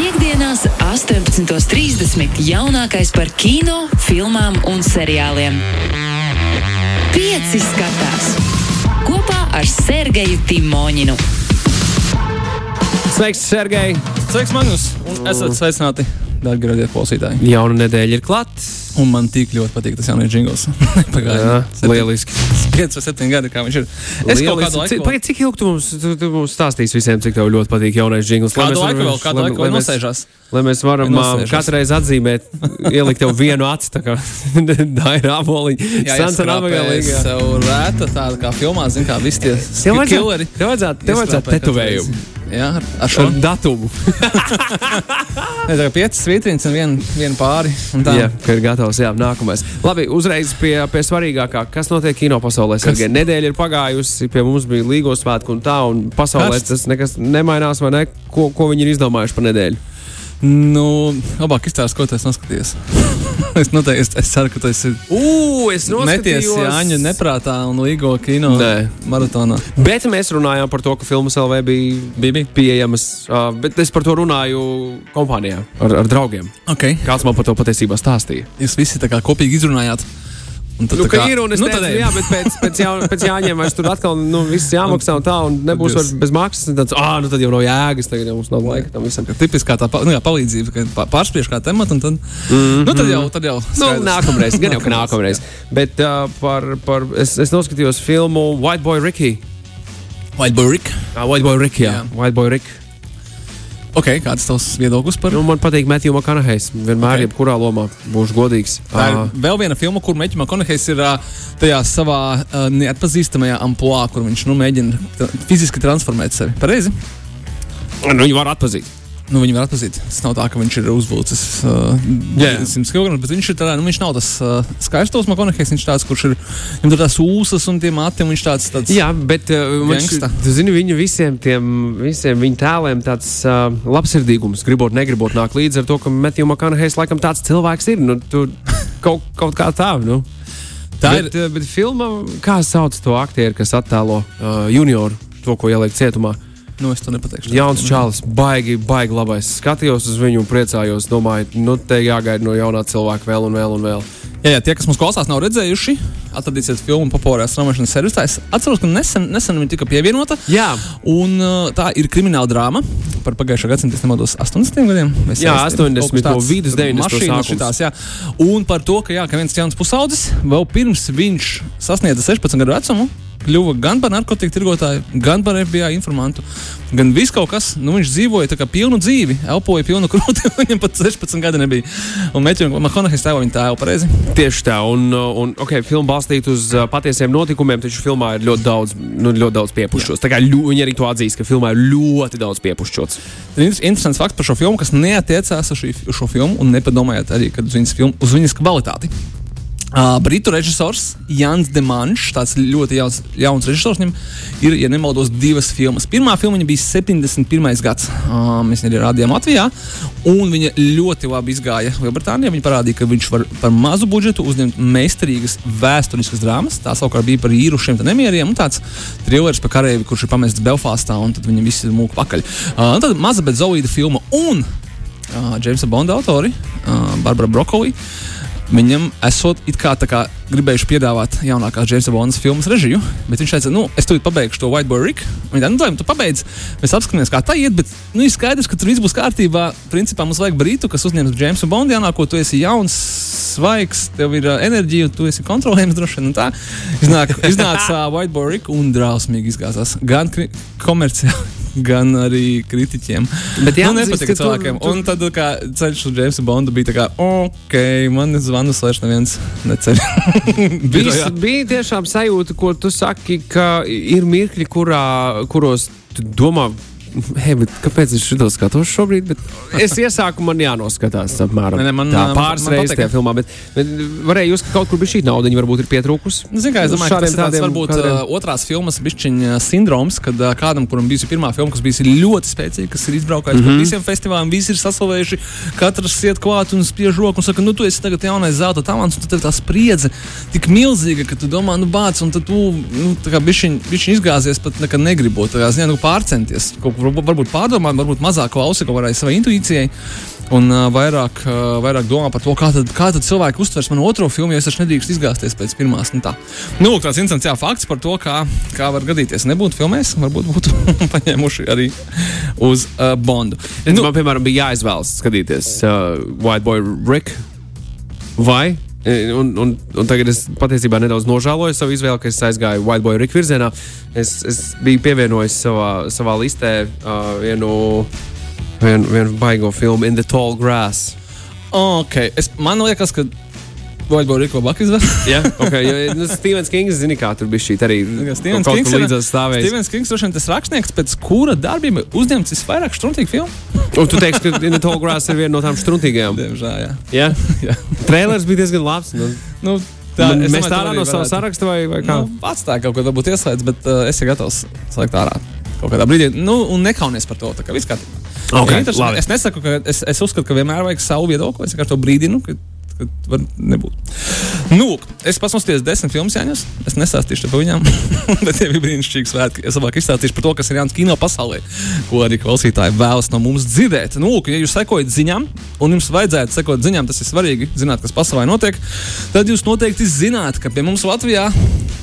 Piektdienās, 18.30. jaunākais par kino, filmām un seriāliem. Pieci skatās kopā ar Sergeju Timoņinu. Sveiks, Sergei! Sveiks, Magnus! Un esat sveicināti, darbie radio klausītāji. Jauna nedēļa ir klāta. Un man tik ļoti patīk tas jaunais jingls. Jā, lieliski. 5 vai 7 gadi, kā viņš ir. Es kaut kādu laiku. Pagaid, cik ilgi tu mums, tu, tu mums stāstīsi visiem, cik tev ļoti patīk jaunais jingls? Kādu laiku vēl, kādu laiku vēl nosēžās? Lai mēs varam katru reizi atzīmēt, ielikt tev vienu aci, tā kā Daira Aboliņa. Sants un apagalīga. Sev rēta tāda kā filmā, zin kā visi tie killeri. tev vajadzētu, tev vajadzētu tetovējumu. Jā, ar- ar šo. Ar datumu. Ne, tā kā 5 svītriņas un viena vien pāri. Un tā. Jā, ka ir gatavs. Jā, nākamais. Labi, uzreiz pie, pie svarīgākā. Kas notiek kino pasaulē? Sergei? Nedēļa ir pagājusi, pie mums bija līgos svētki un tā, un pasaulē Karsts. tas nekas nemainās, vai ne? Ko, ko viņi ir izdomājuši par nedēļu? Nu, labāk izstāst, ko tu esi noskatījies. es, noteikti, es, es ceru, ka tu esi Ugh, es meties Jāņa neprātā un līgo kino Nē. maratonā. Bet mēs runājām par to, ka filmas LV bija, Bija, bija. pieejamas. Uh, bet es par to runāju kompānijā ar, ar draugiem. Okay. Kāds man par to patiesībā stāstīja? Jūs visi tā kā kopīgi izrunājāt. Tad Nu, kā- ir un es nu, nu, tad teicu, ejam. jā, bet pēc, pēc, jā, pēc jāņem vairs tur atkal nu, viss jāmaksā un tā, un nebūs Tad vairs bez maksas. Tāds, ah, nu tad jau nav jēgas, tagad jau mums nav laika tam visam. Tipiskā tā nu, jā, palīdzība, ka pārspiež kā tematu, un tad, mm. -hmm. nu, tad jau, tad jau Nu, skaidrs. nākamreiz, gan jau ka nākamreiz. Bet uh, par, par, es, es noskatījos filmu White Boy Ricky. White Boy Rick. Uh, White Boy Rick, jā. Jā. White Boy Rick. Ok, kāds tavs viedoklis par Nu, man patīk Matthew McConaughey. Vienmēr, Ok. okay. jebkurā lomā, būšu godīgs. Tā ir Uh, vēl viena filma, kur Meķis Makonehejs ir ā, tajā savā ā, neatpazīstamajā amplitūnā, kur viņš nu, mēģina fiziski transformēt sevi. Pareizi? nu, viņu var atpazīt. Nu, viņi var atpazīt. Tas nav tā, ka viņš ir uzbūcis uh, Jā. 100 kg, bet viņš ir tādā, nu, viņš nav tas uh, skaistos Makonehejs. Viņš tāds, kurš ir, viņam tur tās ūsas un tie mati, un viņš tāds, tāds Jā, bet uh, Gangsta. tu zini, viņu visiem tiem visiem viņa tēliem tāds uh, labsirdīgums, gribot, negribot, nāk līdzi ar to, ka Matthew McConaughey laikam tāds cilvēks ir. Nu, tu, kaut, kaut kā tā, nu. Tā bet, ir. Bet filma, kā sauc to aktieru, kas attēlo uh, junioru, to, ko ieliek cietumā? Nu, es to nepateikšu. Jauns čalis, baigi, baigi labais. Skatījos uz viņu un priecājos. Domāju, nu, te jāgaida no jaunā cilvēka vēl un vēl un vēl. Jā, jā, tie, kas mums klausās, nav redzējuši, atradīsiet filmu populārā straumēšanas servisā. Es atceros, ka nesen, nesen viņa tika pievienota. Jā, Un uh, tā ir krimināla drāma par pagājušā gadsimta, es nemaldos, 80 gadiem. vai Jā, 60, 80. kaut kas tāds. vidus, 90. Mašīnas sākums. šitās, jā. Un par to, ka, jā, ka viens jauns pusaudzis vēl pirms viņš sasniedza 16 gadu vecumu. Kļuva gan par narkotiku tirgotāju, gan par FBI informantu. Gan viss kaut kas, nu viņš dzīvoja tā kā pilnu dzīvi, elpoja pilnu krūti, viņam pat 16 gadi nebija. Un Meķis Mahonahis tēvo viņa tēvu pareizi. Tieši tā, un, un okay, filma balstīta uz patiesiem notikumiem, taču filmā ir ļoti daudz, nu, ļoti daudz piepušķots. Tā kā ļu, viņi arī to atzīst, ka filmā ir ļoti daudz piepušķots. Interesants fakts par šo filmu, kas neatiecās uz, šī, uz šo filmu, un nepadomājiet arī kad uz viņas, filmu, uz viņas kvalitāti. Uh, Britu režisors Jans Demanšs, tāds ļoti jauns, jauns režisors, viņam ir, ja nemaldos, divas filmas. Pirmā filma bija 71. gads. Uh, mēs viņu rādījām Latvijā, un viņa ļoti labi izgāja Lielbritānijā. Viņa parādīja, ka viņš var par mazu budžetu uzņemt meistarīgas vēsturiskas drāmas. Tā savukārt bija par īrušiem nemieriem un tāds trilers par kareivi, kurš ir pamests Belfāstā, un tad viņi visi mūk pakaļ. Uh, un tad maza, bet zaudīta filma. Un uh, Jamesa Bonda autori, uh, Barbara Brokolī. Viņam esot it kā, tā kā gribējuši piedāvāt jaunākās Jamesa Bondas filmas režiju, bet viņš teica, nu, es tūlīt pabeigšu to White Boy Rick. Viņa teica, nu, lai tu pabeidz, mēs apskatāmies, kā tā iet, bet, nu, ir skaidrs, ka tur viss būs kārtībā. Principā mums vajag brītu, kas uzņems Jamesa Bondu jaunāko, tu esi jauns, svaigs, tev ir uh, enerģija, tu esi kontrolējams droši vien. Tā iznāk, iznāca uh, White Boy Rick un drausmīgi izgāzās. Gan komerciāli. Gan arī kritiķiem. Bet nu, jāatzīst, nepatika ka tur- cilvēkiem. tur- Un tad, kā ceļš uz Jamesa Bonda bija tā kā, ok, man zvanus vairs neviens neceļ. Bija, bija tiešām sajūta, ko tu saki, ka ir mirkļi, kurā, kuros tu domā. Hei, kāpēc es šo skatos šobrīd? Bet es iesaku, man jānoskatās apmēram Nē, nē, man- tā pāris reizes tajā filmā. Bet, bet varēja jūs, ka kaut kur bija šī nauda, varbūt ir pietrūkusi. Nu, Ziniet, kā es domāju, ka tas ir tāds, varbūt kādiem- otrās filmas bišķiņa sindroms, kad kādam, kuram bijusi pirmā filma, kas bijusi ļoti spēcīga, kas ir izbraukājis mm Mhm. -hmm. pa visiem festivāliem, visi ir saslavējuši, katrs iet klāt un spiež roku un saka, nu, tu esi tagad jaunais zelta talants, un tad tev tā spriedze tik milzīga, ka tu domā, nu, bāc, un tad tu, nu, tā kā bišķiņ, bišķiņ izgāzies pat nekad negribot, tā kā, zini, nu, pārcenties kaut varbūt, varbūt pārdomāt, varbūt mazāk klausa kaut kādai savai intuīcijai. Un uh, vairāk, uh, vairāk domā par to, kā tad, kā tad cilvēki uztvers manu otro filmu, jo es taču nedrīkstu izgāzties pēc pirmās. Nu, tā. nu, tāds interesants jā, fakts par to, kā, kā var gadīties. Nebūtu filmēs, varbūt būtu paņēmuši arī uz uh, Bondu. Nu, man, piemēram, bija jāizvēlas skatīties uh, White Boy Rick vai. Un, un, un tagad es patiesībā nedaudz nožēloju savu izvēli, ka es aizgāju White Boy Rick virzienā. Es, es biju pievienojis savā, savā listē uh, vienu, vienu, vienu baigo filmu In the Tall Grass. Okay. Es, man liekas, ka Vai būtu Rīko Baka izvēle? Jā, okay, jo nu, Stevens Kings zina, kā tur bija šī arī. Stevens Kings ir līdzās stāvējis. Stevens Kings droši vien tas rakstnieks, pēc kura darbiem uzņemts visvairāk struntīgu filmu. Un tu teiksi, ka In the Tall Grass ir viena no tām struntīgajām. Diemžēl, jā. Jā? jā. Trailers bija diezgan labs. Nu. Nu, Tā, nu, mēs tā ārā no sava saraksta vai, vai kā? Nu, atstāja kaut ko, varbūt ieslēdz, bet uh, es esmu gatavs slēgt ārā kaut kādā brīdī. Nu, un nekaunies par to. Tā kā viss kārtībā. Okay, ja es nesaku, ka es, es uzskatu, ka vienmēr vajag savu viedokli. Es vienkārši to brīdinu, ka var nebūt. Nu, es pats nostājos desmit filmas jāņas. Es nesāstīšu par viņām, bet tie bija brīnišķīgi svētki. Es labāk izstāstīšu par to, kas ir Jānis kino pasaulē, ko arī klausītāji vēlas no mums dzirdēt. Nu, ja jūs sekojat ziņām, un jums vajadzētu sekot ziņām, tas ir svarīgi, zināt, kas pasaulē notiek, tad jūs noteikti zināt, ka pie mums Latvijā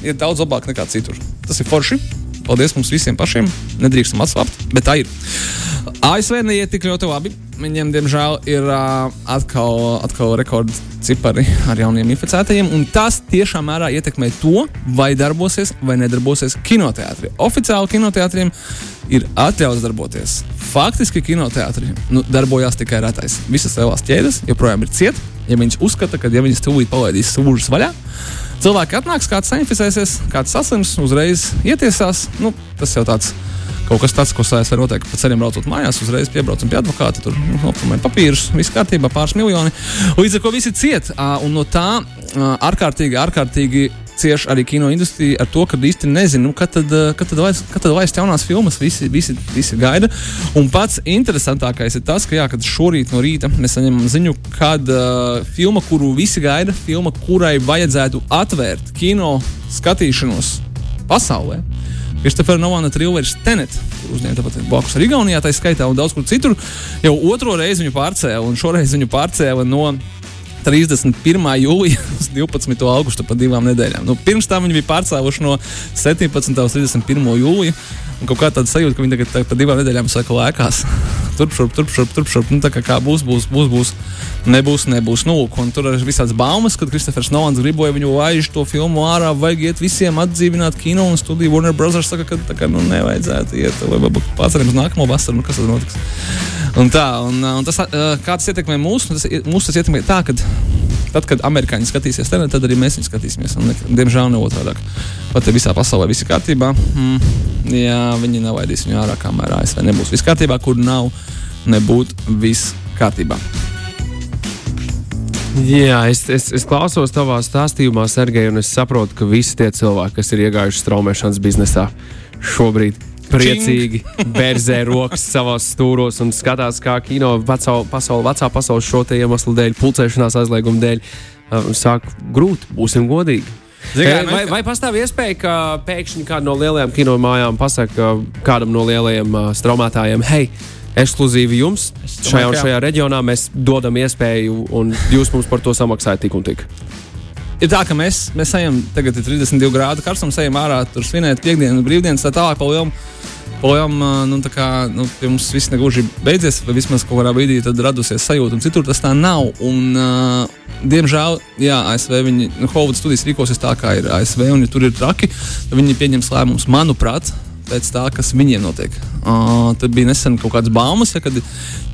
ir daudz labāk nekā citur. Tas ir forši. Paldies mums visiem pašiem. Nedrīkstam atslābt, bet tā ir. ASV neiet tik ļoti labi. Viņiem, diemžēl, ir uh, atkal, atkal rekordcipari ar jauniem inficētajiem. Tas tiešām mērā ietekmē to, vai darbosies vai nedarbosies kinoteātris. Oficiāli kinoteātriem ir atļauts darboties. Faktiski kinoteātris nu, darbojās tikai retais. Visas lielās ķēdes joprojām ir cietas. Ja viņas uzskata, ka ja viņas tūlīt palaidīs sūžus vaļā, cilvēki atnāks, kāds sainficēsies, kāds saslims, uzreiz ietiesās. Nu, tas jau tāds ir kaut kas tāds, ko sēž var noteikti pa ceļam braucot mājās, uzreiz piebraucam pie advokāta, tur nu, aptumē papīrus, viss kārtībā, pāris miljoni. Līdz ar to visi ciet, un no tā ārkārtīgi, ārkārtīgi cieši arī kino industrija ar to, ka īsti nezinu, kad tad, kad tad, vairs, kad tad vairs jaunās filmas visi, visi, visi gaida. Un pats interesantākais ir tas, ka jā, šorīt no rīta mēs saņemam ziņu, kad uh, filma, kuru visi gaida, filma, kurai vajadzētu atvērt kino skatīšanos pasaulē, Kristofera Novana Trilveris Tenet, kur uzņēma tāpat blakus ar Igaunijā, tā skaitā un daudz kur citur. Jau otro reizi viņu pārcēla, un šoreiz viņu pārcēla no 31. jūlija uz 12. augustu pa divām nedēļām. Nu, pirms tam viņi bija pārcēluši no 17. uz 31. jūliju. Un kaut kā tāda sajūta, ka viņi tagad tā, pa divām nedēļām saka, lēkās. Turp, šurp, turp, šurp, turp, šurp. Nu, tā kā, kā būs, būs, būs, būs. Nebūs, nebūs. Nu, un tur ir visādas baumas, kad Kristofers Nolans gribēja viņu laiž to filmu ārā, vajag iet visiem atdzīvināt kino un studiju. Warner Brothers saka, ka tā kā nu, nevajadzētu iet, vai varbūt pārceļam uz nākamo vasaru, nu, kas tad notiks. Un tā, un, un tas, kā tas ietekmē mūsu, tas, mūsu tas ietekmē tā, ka tad, kad amerikāņi skatīsies te, tad arī mēs viņu skatīsimies. Un, diemžēl ne otrādi. Pat ja visā pasaulē viss ir kārtībā, mm, jā, viņi nelaidīs viņu ārā, kamēr ASV nebūs viss kārtībā, kur nav nebūt viss kārtībā. Jā, es, es, es klausos tavā stāstījumā, Sergei, un es saprotu, ka visi tie cilvēki, kas ir iegājuši straumēšanas biznesā, šobrīd priecīgi berzē rokas savos stūros un skatās, kā kino vecā pasaule, vecā pasaules šo iemeslu dēļ, pulcēšanās aizlieguma dēļ, uh, sāk grūt, būsim godīgi. Zin, vai, vai pastāv iespēja, ka pēkšņi kāda no lielajām kinomājām pasaka kādam no lielajiem uh, straumētājiem, hei, ekskluzīvi jums šajā un šajā reģionā mēs dodam iespēju, un jūs mums par to samaksājat tik un tik? ir tā, ka mēs, mēs ejam, tagad ir 32 grādu karstums, ejam ārā, tur svinēt piekdienas, brīvdienas, tā tālāk pa lielu. Projām nu, kā, nu, pie mums viss negluži beidzies, vai vismaz kaut kādā brīdī radusies sajūta, un citur tas tā nav. Un, uh, diemžēl, jā, ASV viņi, nu, Hovuds studijas rīkosies tā, kā ir ASV, un ja tur ir traki, tad viņi pieņems lēmumus, manuprāt, pēc tā, kas viņiem notiek. Uh, tad bija nesen kaut kādas baumas, ja, kad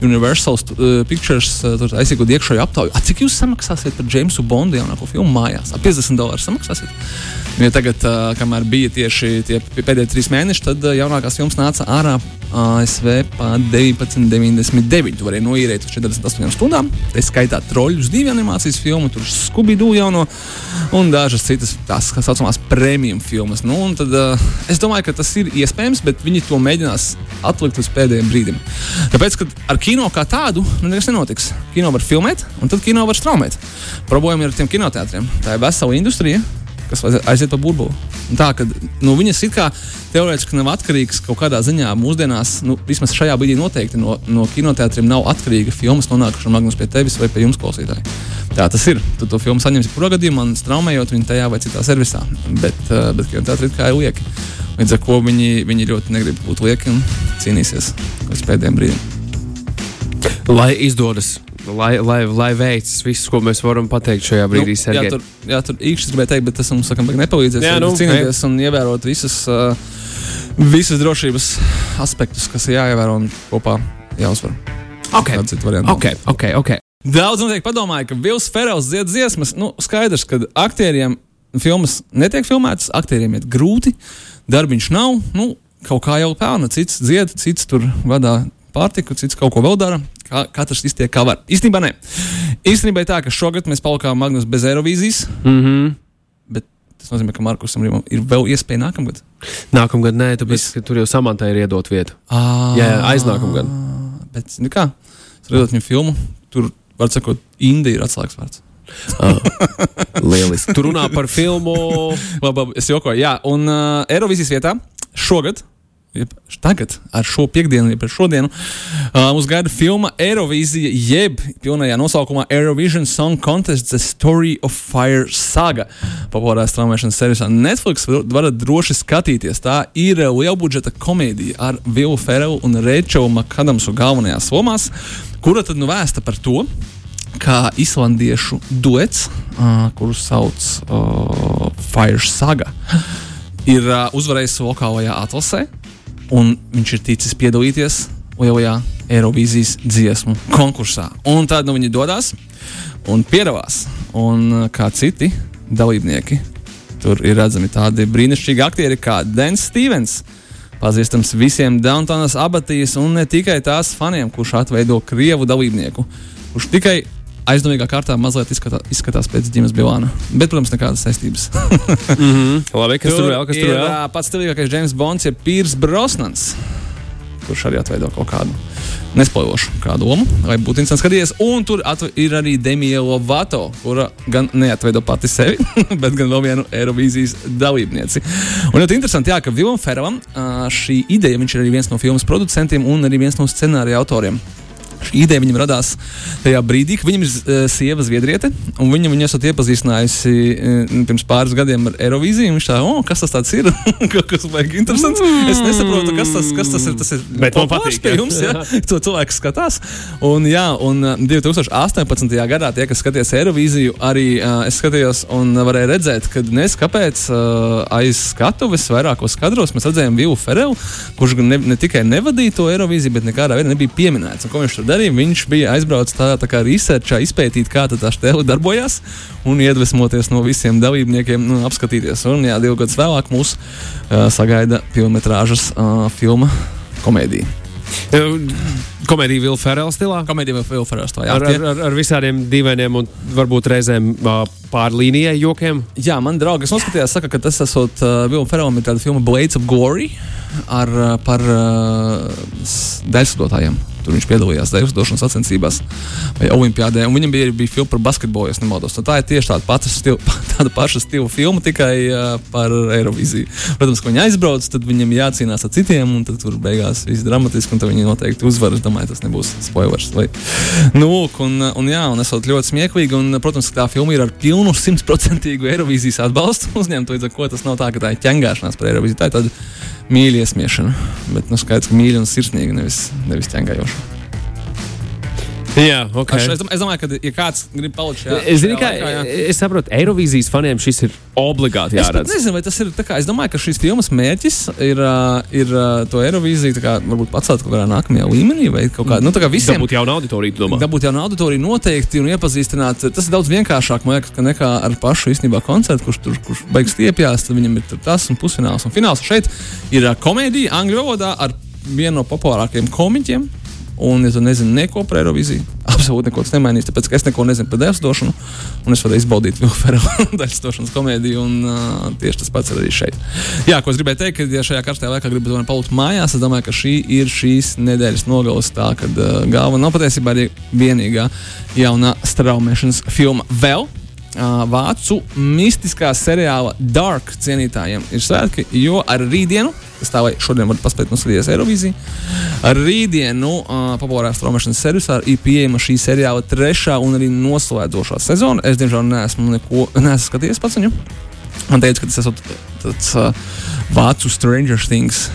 Universal uh, Pictures uh, aizsīkot iekšēju aptauju. Cik jūs samaksāsiet par Jamesu Bondu jaunāko filmu mājās? A, 50 dolārus samaksāsiet. Ja tagad, uh, kamēr bija tieši tie pēdējie trīs mēneši, tad uh, jaunākās filmas nāca ārā ASV par 19,99. Tu varēji noīrēt uz 48 stundām. Tā skaitā troļļus, divu animācijas filmu, tur Scooby-Doo jauno un dažas citas tās tā saucamās premium filmas. Nu, tad, uh, es domāju, ka tas ir iespējams, bet viņi to mēģinās atlikt līdz pēdējiem brīdim. Tāpēc, ka ar kino kā tādu nu, nekas nenotiks. Kino var filmēt, un tad kino var straumēt. Problēma ir ar tiem kinoteātriem. Tā ir vesela industrija kas aiziet- pa burbuli. Un Tā ka nu, viņas it kā teorētiski nav atkarīgas kaut kādā ziņā mūsdienās, nu, vismaz šajā brīdī noteikti no, no kinoteātriem nav atkarīga filmas nonākšana magnus pie tevis vai pie jums klausītāji. Tā tas ir. Tu to filmu saņemsi kurā gadījumā, straumējot viņu tajā vai citā servisā. Bet, uh, bet kinoteātrī kā ir lieki. Līdz ar to viņi, viņi ļoti negrib būt lieki un cīnīsies līdz pēdējiem brīdim. Lai izdodas, lai, lai, lai veicas viss, ko mēs varam pateikt šajā brīdī. jā, Sergej. tur, jā, tur īkšķis gribēja teikt, bet tas mums sakam, nepalīdzēs. Jā, Jā, nu, nu, cīnīties un ievērot visas, uh, visas drošības aspektus, kas ir jāievēro un kopā jāuzvar. Okay. Kāda cita varianta? Okay, okay, okay. Daudz noteikti padomāja, ka Vils Ferels dzied dziesmas. Nu, skaidrs, ka aktieriem filmas netiek filmētas, aktieriem ir grūti, darbiņš nav. Nu, kaut kā jau pelna. Cits dzied, cits tur vadā pārtiku, cits kaut ko vēl dara. Kā, katrs iztiek kā var. Īstenībā nē. Īstenībā ir tā, ka šogad mēs palikām Magnus bez Eirovīzijas, Mm -hmm. bet tas nozīmē, ka Markusam Rīvam ir vēl iespēja nākamgad. Nākamgad nē, tāpēc ka tur jau samantai ir iedot vietu. À, Jā, jā, aiznākamgad. Bet, nu kā, redzot viņu filmu, tur, var sakot, Indija ir atslēgas vārds. Ah, lieliski. Tur runā par filmu. Labi, labi, es jokoju. Jā, un uh, Eirovīzijas vietā šogad. Tagad, ar šo piekdienu, jau šodienu, uh, mums gaida filma Eirovīzija, jeb pilnajā nosaukumā Eurovision Song Contest The Story of Fire Saga. Populārā straumēšanas servisā Netflix var- varat droši skatīties. Tā ir lielbudžeta komēdija ar Vilu Ferelu un Rečelu Makadamsu galvenajās lomās, kura tad nu vēsta par to, kā islandiešu duets, uh, kurus sauc uh, Fire Saga, ir uh, uzvarējis lokālajā atlasē, un viņš ir ticis piedalīties lielajā Eirovīzijas dziesmu konkursā. Un tad nu, viņi dodas un piedalās. Un uh, kā citi dalībnieki, tur ir redzami tādi brīnišķīgi aktieri kā Dens Stevens. Pazīstams visiem Downtonas abatijas un ne tikai tās faniem, kurš atveido krievu dalībnieku, kurš tikai aizdomīgā kārtā mazliet izskatā, izskatās pēc ģimenes bilāna. Bet, protams, nekādas saistības. Labi, kas tur vēl? Kas tur ir vēl? pats stilīgākais James Bonds ir Pīrs Brosnans. Kurš arī atveido kaut kādu nespojošu kādu lomu, lai būtu interesanti skatīties. Un tur ir arī Demija Lovato, kura gan neatveido pati sevi, bet gan vēl vienu Eirovīzijas dalībnieci. Un ļoti interesanti, jā, ka Vilam Ferram šī ideja, viņš ir arī viens no filmas producentiem un arī viens no scenārija autoriem. Šī ideja viņam radās tajā brīdī, kad viņam ir uh, sieva zviedriete, un viņa viņu esat iepazīstinājusi uh, pirms pāris gadiem ar Eirovīziju. Viņš tā, oh, kas tas ir? Kas baigi interesants. Mm. Es nesaprotu, kas tas, kas tas ir. Tas ir Bet man patīk, pie jā. jums, ja to cilvēks skatās. Un, jā, un uh, 2018. gadā tie, kas skatījās Eirovīziju, arī uh, es skatījos un varēju redzēt, ka nes kāpēc uh, aiz skatuves vairākos kadros mēs redzējām Vilu Ferelu, kurš ne, ne tikai nevadīja to Eirovīziju, bet nekādā veidā nebija pieminēts. Un, ko viņš tur darīja? Viņš bija aizbraucis tādā tā kā researchā, izpētīt, kā tā stēle darbojas un iedvesmoties no visiem dalībniekiem, nu, apskatīties. Un, jā, divu gadus vēlāk mūs uh, sagaida filmas uh, filma komēdija. Komēdija Vilna Ferela stilā. Komēdija vai filma Ferrars. Jā, Ar, ar, ar, ar visādiem dīvainiem un varbūt reizēm uh, pārlīnijai jokiem. Jā, man draugs noskatījās, saka, ka tas esot uh, Vilnius Ferēlam ir tāda filma Blades of Glory ar, par uh, dēļsudotājiem. Tur viņš piedalījās dēļsudošanas sacensībās vai olimpiādē. Un viņam bija arī bija filma par basketbolu, ja nemaldos. Tā ir tieši tāda, pati stila, tāda paša stila filma, tikai uh, par Eirovīziju. Protams, ka viņi aizbrauc, tad viņam jācīnās ar citiem, un tad tur beigās viss dramatiski, un tad viņi noteikti uzvar. Es domāju, tas nebūs spoilers. Vai... Nu, un, un, jā, un esot ļoti smieklīgi, un, protams, tā filma ir ar pilnu simtprocentīgu Eirovīzijas atbalstu uzņemta. Līdz ar to tas nav tā, ka tā ir ķengāšanās par Eirovīziju. Tā ir tāda mīļa iesmiešana. Bet, nu, skaidrs, ka mīļa un sirsnīga, nevis, nevis ķengājoša. Jā, ok. Okay. Es, es domāju, ka, ja kāds grib palikt šajā, Es, zinu, šajā kā, laikā, jā. es saprotu, Eirovīzijas faniem šis ir obligāti Es jāredz. nezinu, vai tas ir. tā Kā, es domāju, ka šīs filmas mērķis ir, uh, ir to Eirovīziju kā, varbūt pacelt kaut kādā nākamajā līmenī, vai kaut kā, nu, tā kā visiem. Dabūt jaunu auditoriju, domā? Dabūt jaunu auditoriju noteikti un iepazīstināt. Tas ir daudz vienkāršāk man liekas, ka nekā ar pašu īstenībā koncertu, kurš tur kurš beigas stiepjas. Tad viņam ir tas un pusfināls. Un fināls šeit ir komēdija angļu valodā ar vienu no populārākajiem komiķiem. Un, ja tu nezini neko par Eirovīziju, absolūti neko tas nemainīs. Tāpēc, es neko nezinu par dēļdošanu, un es varu izbaudīt vēl Ferela dēļdošanas komēdiju, un uh, tieši tas pats ir arī šeit. Jā, ko es gribēju teikt, ka, ja šajā karstajā laikā gribat tomēr palikt mājās, es domāju, ka šī ir šīs nedēļas nogales tā, kad uh, galva nav patiesībā arī vienīgā jaunā straumēšanas filma vēl. Uh, vācu mistiskā seriāla Dark cienītājiem ir svētki, jo ar rītdienu, kas tā vai šodien var paspēt noskatīties Eirovīziju, ar rītdienu uh, populārā straumēšanas servisā ir pieejama šī seriāla trešā un arī noslēdzošā sezona. Es, diemžēl, neesmu neko neesmu skatījies pats viņu. Man teica, ka tas ir tāds uh, vācu Stranger Things.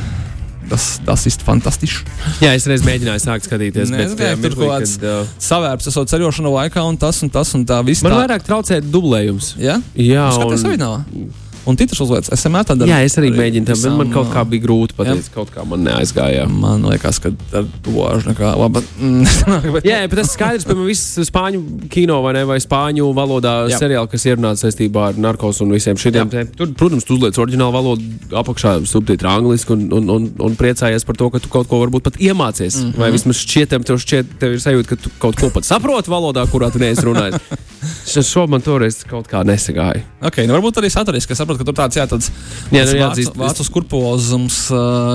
Tas, tas ir fantastiski. Jā, es reiz mēģināju sākt skatīties. Nē, bet, jā, tur mirklī, kaut kāds kad, uh, savērps, esot ceļošana laikā, un tas un tas un tā viss. Man tā. vairāk traucē dublējums. Ja? Jā, Skaties, un- un... un titrs uzliec. Es vienmēr tādu Jā, es arī mēģinu tam, bet man kaut kā bija. grūti pateikt, kaut kā man neaizgāja. Man liekas, ka ar to gāžu nekā laba. bet, Jā, bet tas skaidrs, ka viss spāņu kino vai, ne, vai spāņu valodā Jā. seriāli, kas ir runāts saistībā ar narkotiku un visiem šiem tiem. Tur, protams, tu uzliec oriģinālu valodu apakšā, subtitri angliski un, un, un, un priecājies par to, ka tu kaut ko varbūt pat iemācies. Mm. -hmm. Vai vismaz šķietam, tev, šķiet, tev ir sajūta, ka tu kaut ko pat saproti valodā, kurā tu neesi runājis. Šo man toreiz kaut kā nesagāja. Okay, nu varbūt arī saturiski. Es saprotu, ka tur tāds, jā, tāds, Jā, nu, jāatzīst. vācu skurpozums,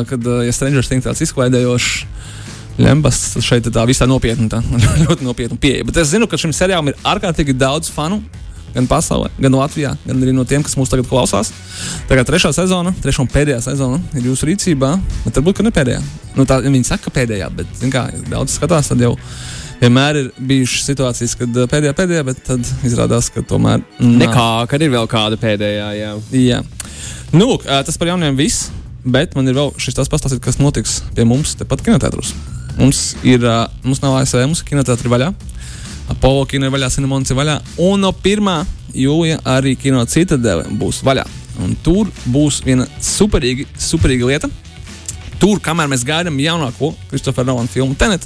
kad, ja Stranger Things tāds izklaidējošs. Lembas šeit ir tā visā nopietna, tā ļoti nopietna pieeja. Bet es zinu, ka šim seriālam ir ārkārtīgi daudz fanu. Gan pasaulē, gan Latvijā, gan arī no tiem, kas mūs tagad klausās. Tagad trešā sezona, trešā un pēdējā sezona ir jūsu rīcībā. Bet varbūt, ka ne pēdējā. Nu, tā, viņi saka, ka pēdējā, bet, kā, daudz skatās, tad jau vienmēr ir bijušas situācijas, kad uh, pēdējā, pēdējā, bet tad izrādās, ka tomēr nav. Nekā, kad ir vēl kāda pēdējā. Jā. Jā. Nu, lūk, ā, tas par jauniem viss, bet man ir vēl šis tas pastāstīt, kas notiks pie mums tepat kinotētros. Mums ir, ā, mums nav ASV, mums ir kinotētri vaļā. Apollo kino ir vaļā, Cinemons ir vaļā. Un no 1. jūlija arī kino citadele būs vaļā. Un tur būs viena superīga, superīga lieta. Tur, kamēr mēs gaidām jaunāko Kristofera Nolana filmu Tenet,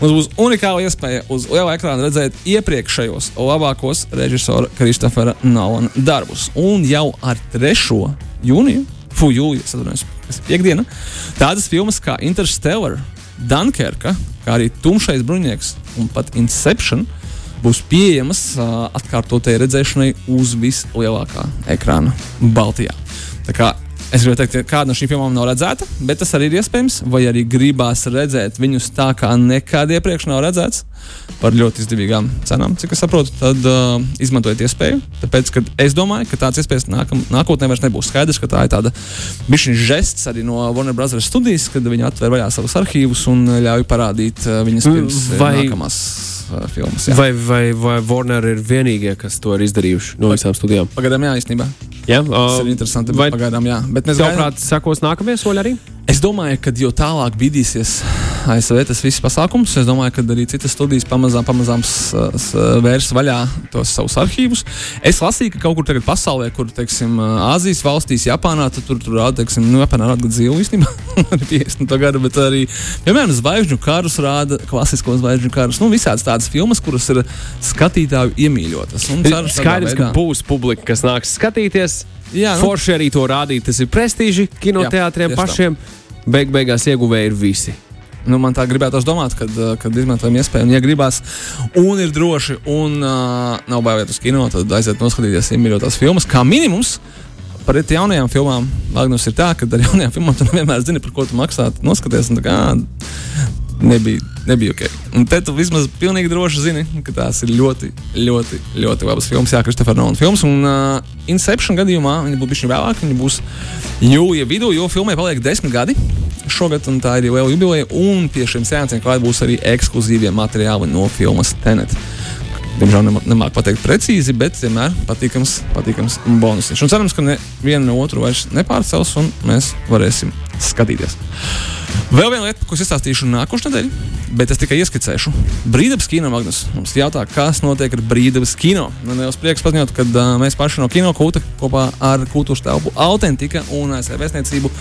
mums būs unikāla iespēja uz liela ekrāna redzēt iepriekšējos labākos režisora Kristofera Nolana darbus. Un jau ar 3. jūniju, fu, jūliju, es atvainojos, kas ir piekdiena, tādas filmas kā Interstellar, Dunkerka, kā arī Tumšais bruņinieks un pat Inception būs pieejamas uh, atkārtotai redzēšanai uz vislielākā ekrāna Baltijā. Tā kā Es gribēju teikt, ka kāda no šīm filmām nav redzēta, bet tas arī ir iespējams. Vai arī gribās redzēt viņus tā, kā nekad iepriekš nav redzēts, par ļoti izdevīgām cenām, cik es saprotu, tad uh, izmantojiet iespēju. Tāpēc, kad es domāju, ka tāds iespējas nākam, nākotnē vairs nebūs skaidrs, ka tā ir tāda bišķiņa žests arī no Warner Bros. studijas, kad viņi atver vaļā savus arhīvus un ļauj parādīt uh, viņas pirms uh, Vai- nākamās uh, filmas. jā. Vai, vai, vai Warner ir vienīgie, kas to ir izdarījuši no visām studijām? Pagaidām, jā, īstenībā. Jā, Tas uh, ir interesanti. vai- bet Pagaidām, jā. Bet Tavuprāt, sekos nākamie soļi arī? Es domāju, ka jo tālāk bidīsies ASV tas viss pasākums, es domāju, ka arī citas studijas pamazām, pamazām vērs vaļā tos savus arhīvus. Es lasīju, ka kaut kur tagad pasaulē, kur, teiksim, Āzijas valstīs, Japānā, tad tur tur rāda, teiksim, nu, Japānā rāda dzīvu īstenībā, arī 50. gada, bet arī, piemēram, zvaigžņu karus rāda, klasisko zvaigžņu karus, nu, visādas tādas filmas, kuras ir skatītāju iemīļotas. Un ceru, Skaidrs, ka būs publika, kas nāks skatīties. Jā, nu. Forši arī to rādīt. Tas ir prestiži kinoteātriem tieši tā. pašiem. Beig beigās ieguvēji ir visi. Nu, man tā gribētos domāt, kad, uh, kad izmantojam iespēju, un, ja gribās, un ir droši, un uh, nav bail iet uz kino, tad aiziet noskatīties iemīļotās filmas. Kā minimums, par jaunajām filmām, Magnus ir tā, ka ar jaunajām filmām tu nevienmēr zini, par ko tu maksā. Noskaties, un tā kā nebija, nebija ok. Un te tu vismaz pilnīgi droši zini, ka tās ir ļoti, ļoti, ļoti labas filmas. Jā, Kristofers Nolans filmas. Un uh, Inception gadījumā viņi būs bijuši vēlāk, viņi būs jūlija vidū, jo filmai paliek desmit gadi. Šogad tā ir liela jubileja, un pie šiem sēnciem klāt būs arī ekskluzīvie materiāli no filmas Tenet. Diemžēl nemā- nemāku pateikt precīzi, bet vienmēr patīkams, patīkams bonus. Un cerams, ka nevienu no otru vairs nepārcels, un mēs varēsim skatīties. Vēl viena lieta, ko es izstāstīšu nākošais nedēļa, bet es tikai ieskicēšu. Brīdības kino Magnus mums jautā, kas notiek ar brīdības kino. Man liels prieks paziņot, ka uh, mēs paši no kino kūta kopā ar kultūras telpu Autentika un ASV vēstniecību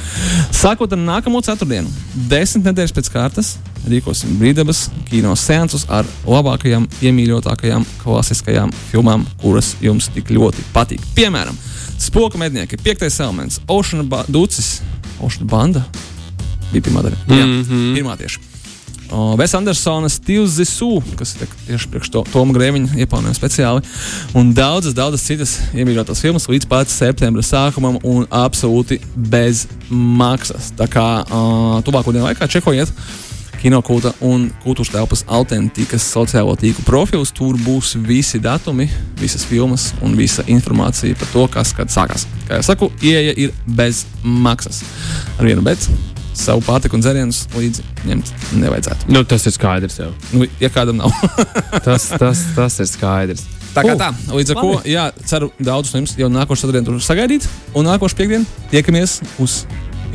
sākot ar nākamo ceturtdienu, desmit nedēļas pēc kārtas, rīkosim brīdības kino seansus ar labākajām, iemīļotākajām, klasiskajām filmām, kuras jums tik ļoti patīk. Piemēram, Spoka mednieki, piektais elements, Ocean Ducis, Ocean Banda bija pirmā daļa. Jā, mm -hmm. pirmā tieši. Vēs Andersona Steve's Zisu, kas ir tieši priekš to, Toma Grēviņa iepaunojuma speciāli, un daudzas, daudzas citas iemīļotās filmas līdz pat septembra sākumam un absolūti bez maksas. Tā kā uh, tuvāko dienu laikā čekojiet, Kinokulta un kultūras telpas autentikas sociālo tīklu profils. Tur būs visi datumi, visas filmas un visa informācija par to, kas kad sākās. Kā jau saku, ieeja ir bez maksas. Ar vienu bet savu pārtiku un dzērienus līdzi ņemt nevajadzētu. Nu, tas ir skaidrs jau. Nu, ja kādam nav. Tas, tas, tas ir skaidrs. Tā kā Uh, tā, līdz ar to, labi. jā, ceru, daudzus no jums jau nākošais ceturtdien tur sagaidīt. Un nākošais piekdien tiekamies uz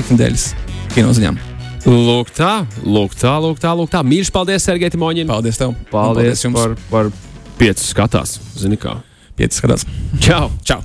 ikdienas kinoziņām. Lūk, tā, lūk, tā, lūk, tā. Lūk, tā. Mīļš, paldies, Sergei Timoņin. Paldies tev! Paldies, paldies jums! par, par piecu skatās. Zini kā. Pieci skatās! Čau! Čau!